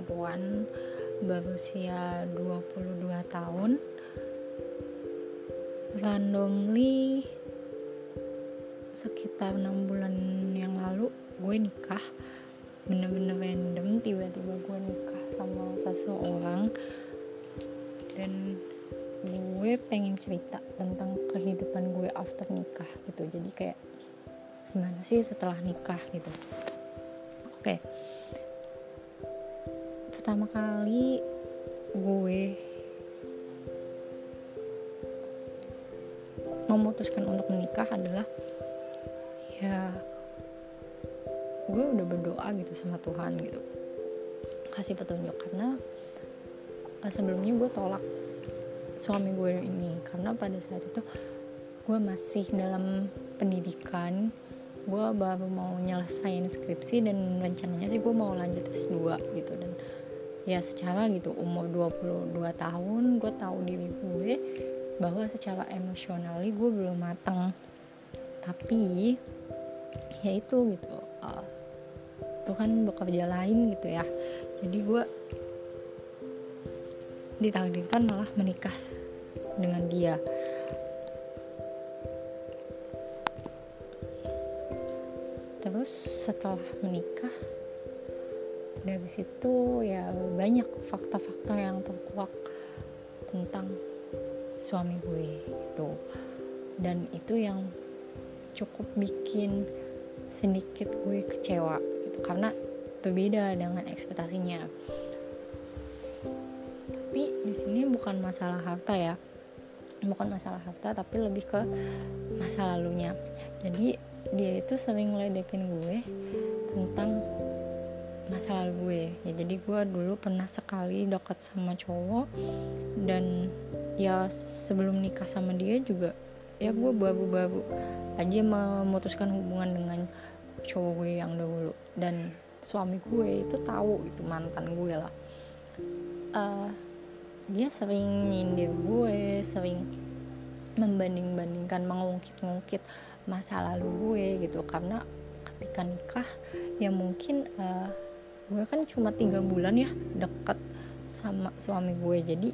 perempuan berusia 22 tahun randomly sekitar enam bulan yang lalu gue nikah bener-bener random tiba-tiba gue nikah sama seseorang dan gue pengen cerita tentang kehidupan gue after nikah gitu. Jadi kayak gimana sih setelah nikah gitu? Oke pertama kali gue memutuskan untuk menikah adalah ya gue udah berdoa gitu sama Tuhan gitu. Kasih petunjuk karena uh, sebelumnya gue tolak suami gue ini. Karena pada saat itu gue masih dalam pendidikan gue baru mau nyelesain skripsi dan rencananya sih gue mau lanjut S2 gitu. Dan ya secara gitu umur 22 tahun gue tahu diri gue bahwa secara emosionali gue belum matang tapi ya itu gitu uh, Tuhan bekerja lain gitu ya. Jadi gue ditakdirkan malah menikah dengan dia. Terus setelah menikah dari situ ya banyak fakta-fakta yang terkuak tentang suami gue itu dan itu yang cukup bikin sedikit gue kecewa gitu. Karena berbeda dengan ekspektasinya. Tapi di sini bukan masalah harta ya. Bukan masalah harta tapi lebih ke masa lalunya. Jadi dia itu sering ngeledekin gue tentang masa lalu gue. Ya jadi gue dulu pernah sekali dekat sama cowok dan ya sebelum nikah sama dia juga ya gue baru-baru aja memutuskan hubungan dengan cowok gue yang dahulu. Dan suami gue itu tahu itu mantan gue lah. Uh, dia sering nyindir gue sering membanding-bandingkan mengungkit-ungkit masa lalu gue gitu. Karena ketika nikah ya mungkin uh, gue kan cuma tiga bulan ya deket sama suami gue. Jadi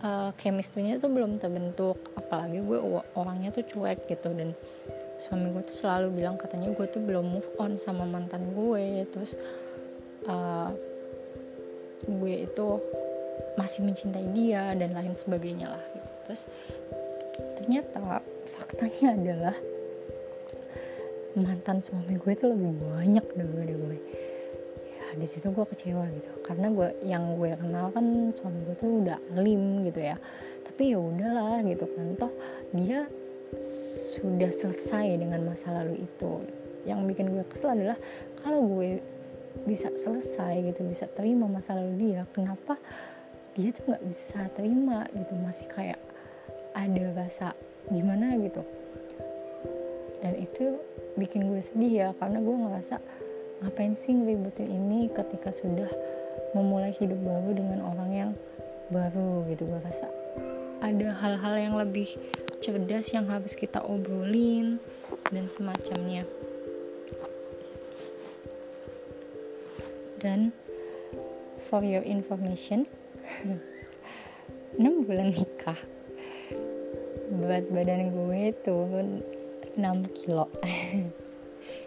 uh, chemistry-nya tuh belum terbentuk. Apalagi gue orangnya tuh cuek gitu. Dan suami gue tuh selalu bilang katanya gue tuh belum move on sama mantan gue. Terus uh, gue itu masih mencintai dia dan lain sebagainya lah gitu. Terus ternyata faktanya adalah mantan suami gue itu lebih banyak daripada gue di situ gue kecewa gitu. Karena gue yang gue kenal kan suami gue tuh udah alim gitu ya. Tapi ya udahlah gitu kan. Toh dia sudah selesai dengan masa lalu itu. Yang bikin gue kesel adalah kalau gue bisa selesai gitu bisa terima masa lalu dia kenapa dia tuh nggak bisa terima gitu? Masih kayak ada rasa gimana gitu? Dan itu bikin gue sedih ya karena gue ngerasa ngapain sih ngeributin ini ketika sudah memulai hidup baru dengan orang yang baru gitu? Gue rasa ada hal-hal yang lebih cerdas yang harus kita obrolin dan semacamnya. Dan for your information 6 bulan nikah. Berat badan gue turun 6 kilo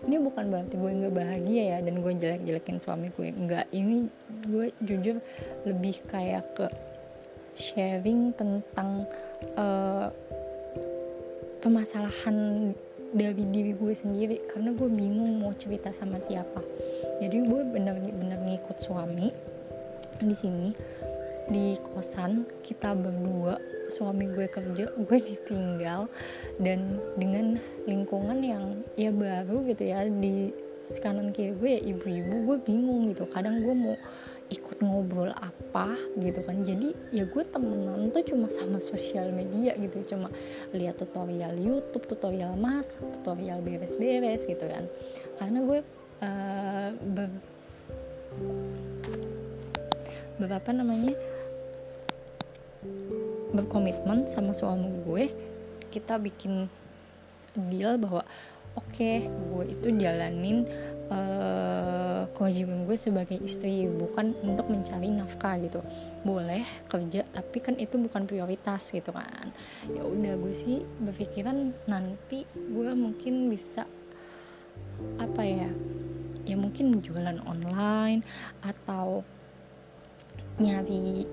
ini bukan berarti gue nggak bahagia ya dan gue jelek-jelekin suami gue. Nggak ini gue jujur lebih kayak ke sharing tentang uh, permasalahan dari diri gue sendiri. Karena gue bingung mau cerita sama siapa. Jadi gue bener-bener ngikut suami di sini di kosan kita berdua suami gue kerja gue ditinggal dan dengan lingkungan yang ya baru gitu ya di kanan kiri gue ya ibu-ibu gue bingung gitu. Kadang gue mau ikut ngobrol apa gitu kan. Jadi ya gue temenan tuh cuma sama sosial media gitu. Cuma lihat tutorial YouTube tutorial masak tutorial beres-beres gitu kan. Karena gue uh, ber, berapa namanya berkomitmen sama suami gue kita bikin deal bahwa oke okay, gue itu jalanin uh, kewajiban gue sebagai istri bukan untuk mencari nafkah gitu. Boleh kerja tapi kan itu bukan prioritas gitu kan. Ya udah gue sih berpikiran nanti gue mungkin bisa apa ya ya mungkin jualan online atau nyari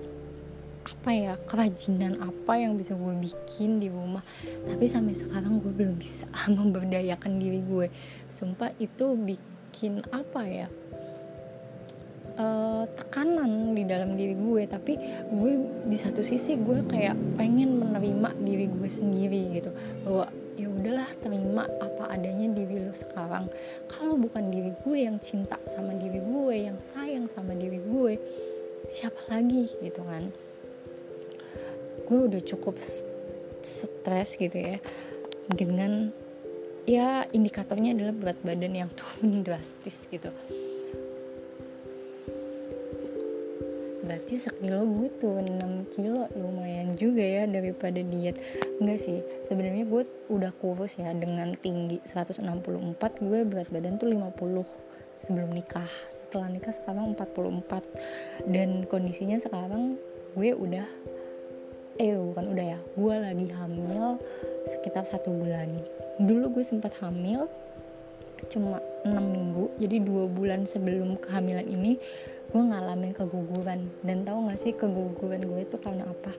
apa ya kerajinan apa yang bisa gue bikin di rumah. Tapi sampai sekarang gue belum bisa memberdayakan diri gue sumpah itu bikin apa ya uh, tekanan di dalam diri gue tapi gue di satu sisi gue kayak pengen menerima diri gue sendiri gitu. Bahwa ya udahlah terima apa adanya diri lo sekarang. Kalau bukan diri gue yang cinta sama diri gue yang sayang sama diri gue siapa lagi gitu kan gue udah cukup stres gitu ya dengan ya indikatornya adalah berat badan yang turun drastis gitu. Berarti sekilo gue tuh 6 kilo lumayan juga ya daripada diet. Enggak sih sebenarnya gue udah kurus ya dengan tinggi 164 gue berat badan tuh 50 sebelum nikah. Setelah nikah sekarang 44 dan kondisinya sekarang gue udah eh bukan udah ya. Gue lagi hamil sekitar satu bulan. Dulu gue sempat hamil cuma 6 minggu. Jadi dua bulan sebelum kehamilan ini gue ngalamin keguguran. Dan tahu gak sih keguguran gue itu karena apa?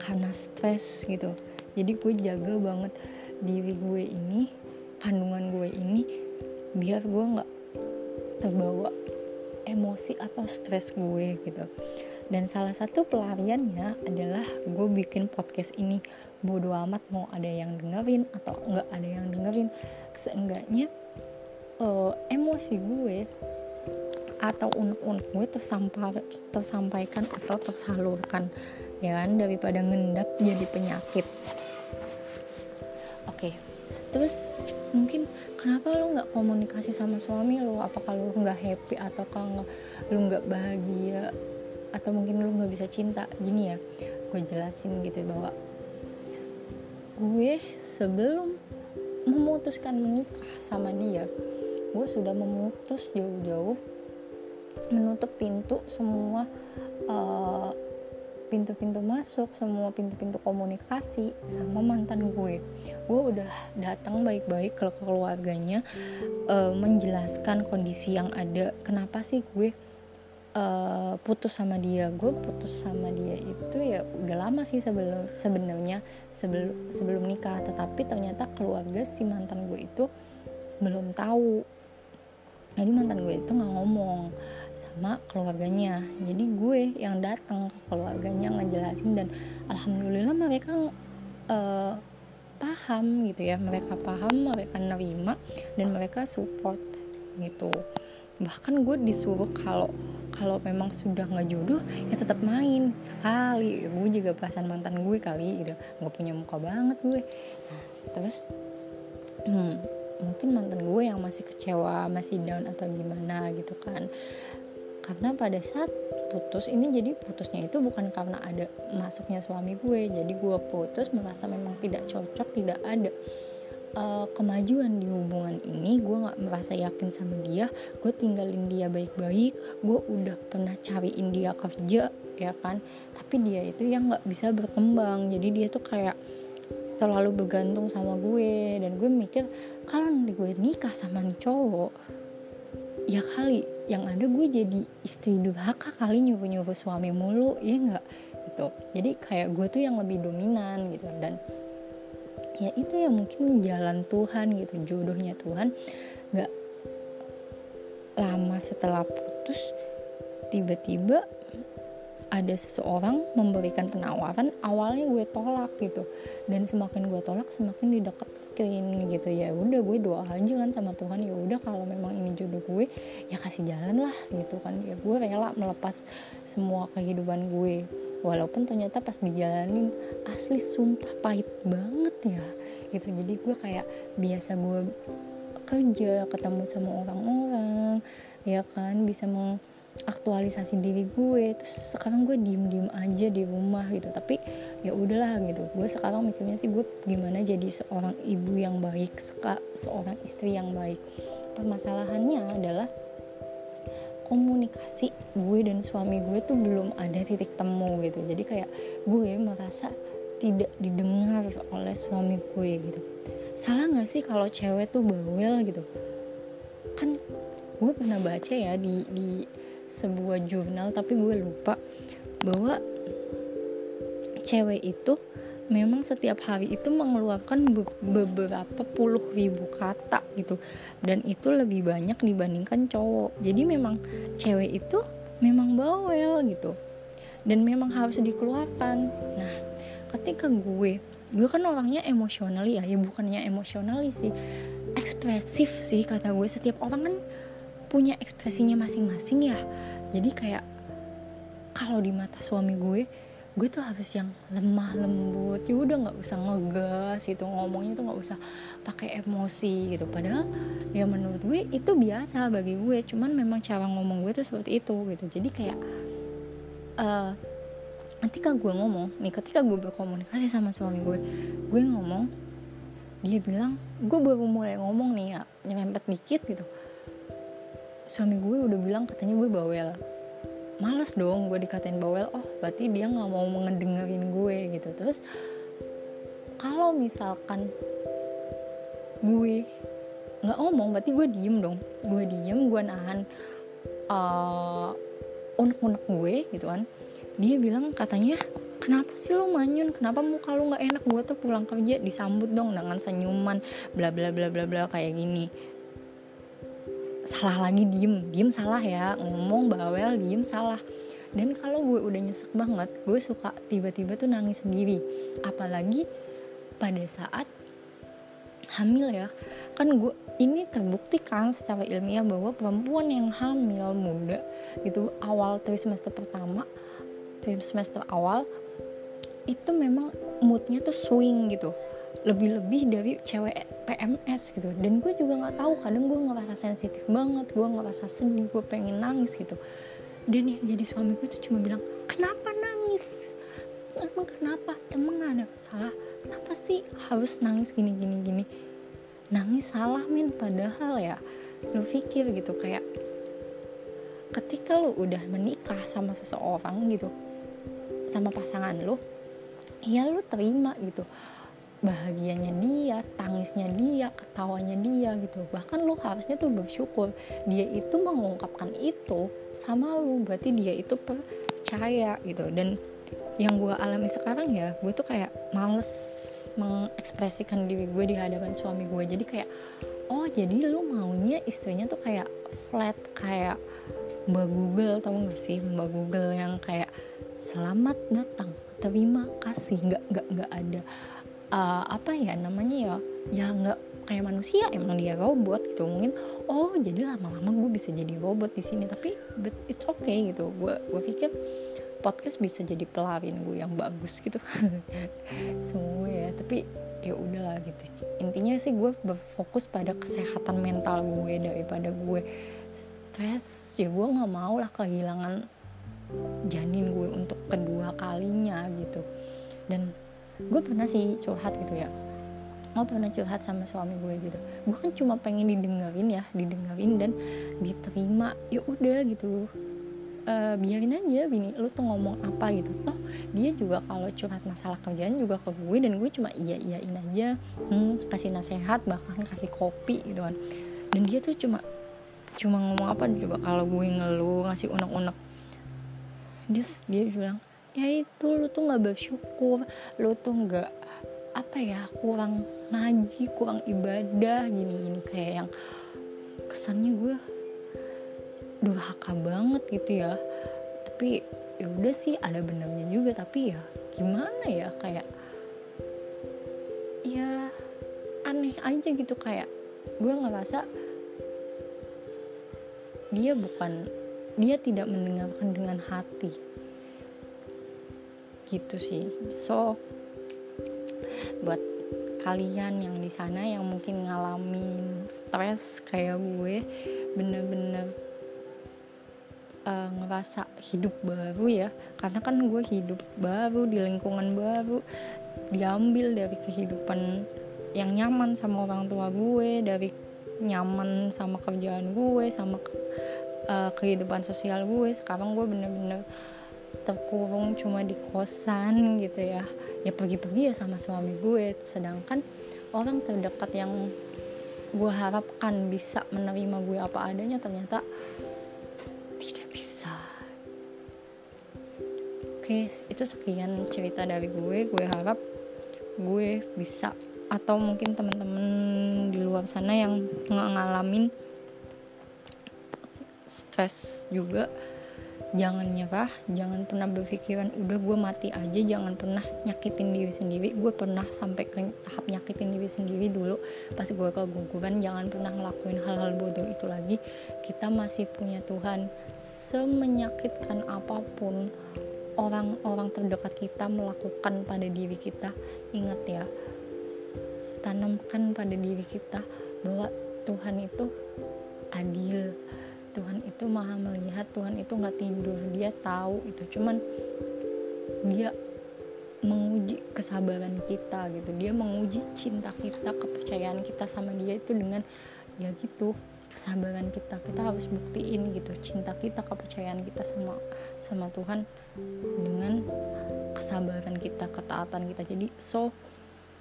Karena stres gitu. Jadi gue jaga banget diri gue ini kandungan gue ini biar gue nggak terbawa emosi atau stres gue gitu dan salah satu pelariannya adalah gue bikin podcast ini. Bodo amat mau ada yang dengerin atau nggak ada yang dengerin. Seenggaknya uh, emosi gue atau unek-unek gue tersampar, tersampaikan atau tersalurkan ya kan? Daripada ngendap jadi penyakit. Oke okay. terus mungkin kenapa lu nggak komunikasi sama suami lu? Apakah lu nggak happy atau kalau lu nggak bahagia atau mungkin lu nggak bisa cinta. Gini ya gue jelasin gitu bahwa gue sebelum memutuskan menikah sama dia gue sudah memutus jauh-jauh menutup pintu semua uh, pintu-pintu masuk semua pintu-pintu komunikasi sama mantan gue. Gue udah datang baik-baik ke keluarganya uh, menjelaskan kondisi yang ada. Kenapa sih gue uh, putus sama dia. Gue putus sama dia itu ya udah lama sih sebelum sebenarnya sebelum sebelum nikah. Tetapi ternyata keluarga si mantan gue itu belum tahu. Jadi mantan gue itu nggak ngomong sama keluarganya. Jadi gue yang datang ke keluarganya ngejelasin dan alhamdulillah mereka uh, paham gitu ya. Mereka paham mereka nerima dan mereka support gitu. Bahkan gue disuruh kalau kalau memang sudah nggak jodoh ya tetap main. Kali gue juga perasaan mantan gue kali gitu. Nggak punya muka banget gue. Nah, terus hmm, mungkin mantan gue yang masih kecewa masih down atau gimana gitu kan. Karena pada saat putus ini jadi putusnya itu bukan karena ada masuknya suami gue. Jadi gue putus merasa memang tidak cocok tidak ada uh, kemajuan di hubungan ini gue nggak merasa yakin sama dia gue tinggalin dia baik-baik gue udah pernah cariin dia kerja ya kan? Tapi dia itu yang nggak bisa berkembang jadi dia tuh kayak terlalu bergantung sama gue dan gue mikir kalau nanti gue nikah sama nih cowok ya kali yang ada gue jadi istri durhaka kali nyuruh nyuruh suami mulu ya nggak? Gitu. Jadi kayak gue tuh yang lebih dominan gitu dan ya itu ya mungkin jalan Tuhan gitu jodohnya Tuhan. Nggak lama setelah putus tiba-tiba ada seseorang memberikan penawaran awalnya gue tolak gitu. Dan semakin gue tolak semakin dideketin gitu. Ya udah gue doa aja kan sama Tuhan. Ya udah kalau memang ini jodoh gue ya kasih jalan lah gitu kan. Ya gue rela melepas semua kehidupan gue walaupun ternyata pas dijalanin asli sumpah pahit banget ya. Gitu jadi gue kayak biasa gue kerja ketemu sama orang-orang ya kan bisa mengaktualisasi diri gue. Terus sekarang gue diem diem aja di rumah gitu. Tapi ya udahlah gitu. Gue sekarang mikirnya sih gue gimana jadi seorang ibu yang baik seorang istri yang baik. Permasalahannya adalah komunikasi gue dan suami gue tuh belum ada titik temu gitu. Jadi kayak gue merasa tidak didengar oleh suami gue gitu. Salah nggak sih kalau cewek tuh bawel gitu? Kan gue pernah baca ya di di sebuah jurnal tapi gue lupa bahwa cewek itu memang setiap hari itu mengeluarkan be beberapa puluh ribu kata gitu. Dan itu lebih banyak dibandingkan cowok. Jadi memang cewek itu memang bawel gitu. Dan memang harus dikeluarkan. Nah ketika gue gue kan orangnya emosional ya. Ya bukannya emosional sih. Ekspresif sih kata gue. Setiap orang kan punya ekspresinya masing-masing ya. Jadi kayak kalau di mata suami gue gue tuh harus yang lemah lembut ya udah nggak usah ngegas gitu ngomongnya tuh nggak usah pakai emosi gitu. Padahal ya menurut gue itu biasa bagi gue cuman memang cara ngomong gue tuh seperti itu gitu. Jadi kayak uh, ketika gue ngomong nih ketika gue berkomunikasi sama suami gue gue ngomong dia bilang gue baru mulai ngomong nih ya nyerempet dikit gitu. Suami gue udah bilang katanya gue bawel males dong gue dikatain bawel oh berarti dia nggak mau mengedengerin gue gitu. Terus kalau misalkan gue nggak ngomong berarti gue diem dong. Gue diem gue nahan uh, unek-unek gue gitu kan. Dia bilang katanya kenapa sih lo manyun? Kenapa muka lo nggak enak? Gue tuh pulang kerja disambut dong dengan senyuman bla bla bla bla bla kayak gini salah lagi diem. Diem salah ya. Ngomong bawel diem salah. Dan kalau gue udah nyesek banget gue suka tiba-tiba tuh nangis sendiri. Apalagi pada saat hamil ya. Kan gue ini terbukti kan secara ilmiah bahwa perempuan yang hamil muda gitu awal trimester pertama trimester awal itu memang moodnya tuh swing gitu lebih-lebih dari cewek PMS gitu. Dan gue juga nggak tahu kadang gue ngerasa sensitif banget gue ngerasa sedih gue pengen nangis gitu. Dan yang jadi suami gue tuh cuma bilang kenapa nangis? Emang kenapa? Emang ada salah kenapa sih harus nangis gini gini gini? Nangis salah min padahal ya lo pikir gitu kayak ketika lo udah menikah sama seseorang gitu sama pasangan lo ya lo terima gitu bahagianya dia, tangisnya dia, ketawanya dia gitu. Bahkan lo harusnya tuh bersyukur dia itu mengungkapkan itu sama lo, berarti dia itu percaya gitu. Dan yang gue alami sekarang ya, gue tuh kayak males mengekspresikan diri gue di hadapan suami gue. Jadi kayak, oh jadi lo maunya istrinya tuh kayak flat, kayak Mbak Google tau gak sih Mbak Google yang kayak selamat datang terima kasih nggak nggak nggak ada uh, apa ya namanya ya? Ya nggak kayak manusia emang dia robot gitu mungkin. Oh jadi lama-lama gue bisa jadi robot di sini tapi but it's okay gitu. Gue gue pikir podcast bisa jadi pelarian gue yang bagus gitu. Semua ya tapi ya udahlah gitu. Intinya sih gue berfokus pada kesehatan mental gue daripada gue stres. Ya gue nggak mau lah kehilangan janin gue untuk kedua kalinya gitu. Dan gue pernah sih curhat gitu ya. Gue pernah curhat sama suami gue gitu. Gue kan cuma pengen didengerin ya didengerin dan diterima. Ya udah gitu. Uh, biarin aja bini lu tuh ngomong apa gitu. Toh dia juga kalau curhat masalah kerjaan juga ke gue dan gue cuma iya iyain aja. Hmm, kasih nasihat bahkan kasih kopi gitu kan. Dan dia tuh cuma cuma ngomong apa coba kalau gue ngeluh ngasih unek-unek. Dia bilang ya itu lu tuh nggak bersyukur. Lu tuh nggak apa ya kurang ngaji kurang ibadah gini gini kayak yang kesannya gue durhaka banget gitu ya. Tapi ya udah sih ada benarnya juga. Tapi ya gimana ya kayak ya aneh aja gitu. Kayak gue ngerasa dia bukan dia tidak mendengarkan dengan hati gitu sih. So buat kalian yang di sana yang mungkin ngalamin stres kayak gue bener-bener uh, ngerasa hidup baru ya. Karena kan gue hidup baru di lingkungan baru diambil dari kehidupan yang nyaman sama orang tua gue dari nyaman sama kerjaan gue sama uh, kehidupan sosial gue. Sekarang gue bener-bener terkurung cuma di kosan gitu ya. Ya pergi-pergi ya sama suami gue. Sedangkan orang terdekat yang gue harapkan bisa menerima gue apa adanya ternyata tidak bisa. Oke itu sekian cerita dari gue. Gue harap gue bisa atau mungkin teman-teman di luar sana yang ngalamin stres juga jangan nyerah jangan pernah berpikiran udah gue mati aja jangan pernah nyakitin diri sendiri. Gue pernah sampai ke tahap nyakitin diri sendiri dulu pas gue keguguran jangan pernah ngelakuin hal-hal bodoh itu lagi. Kita masih punya Tuhan. Semenyakitkan apa pun orang-orang terdekat kita melakukan pada diri kita. Ingat ya tanamkan pada diri kita bahwa Tuhan itu adil Tuhan itu maha melihat Tuhan itu nggak tidur dia tahu itu. Cuman dia menguji kesabaran kita gitu. Dia menguji cinta kita kepercayaan kita sama dia itu dengan ya gitu kesabaran kita. Kita harus buktiin gitu cinta kita kepercayaan kita sama sama Tuhan dengan kesabaran kita ketaatan kita. Jadi so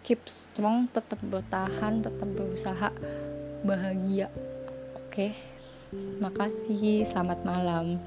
keep strong tetap bertahan tetap berusaha bahagia. Oke? okay? Makasih, selamat malam.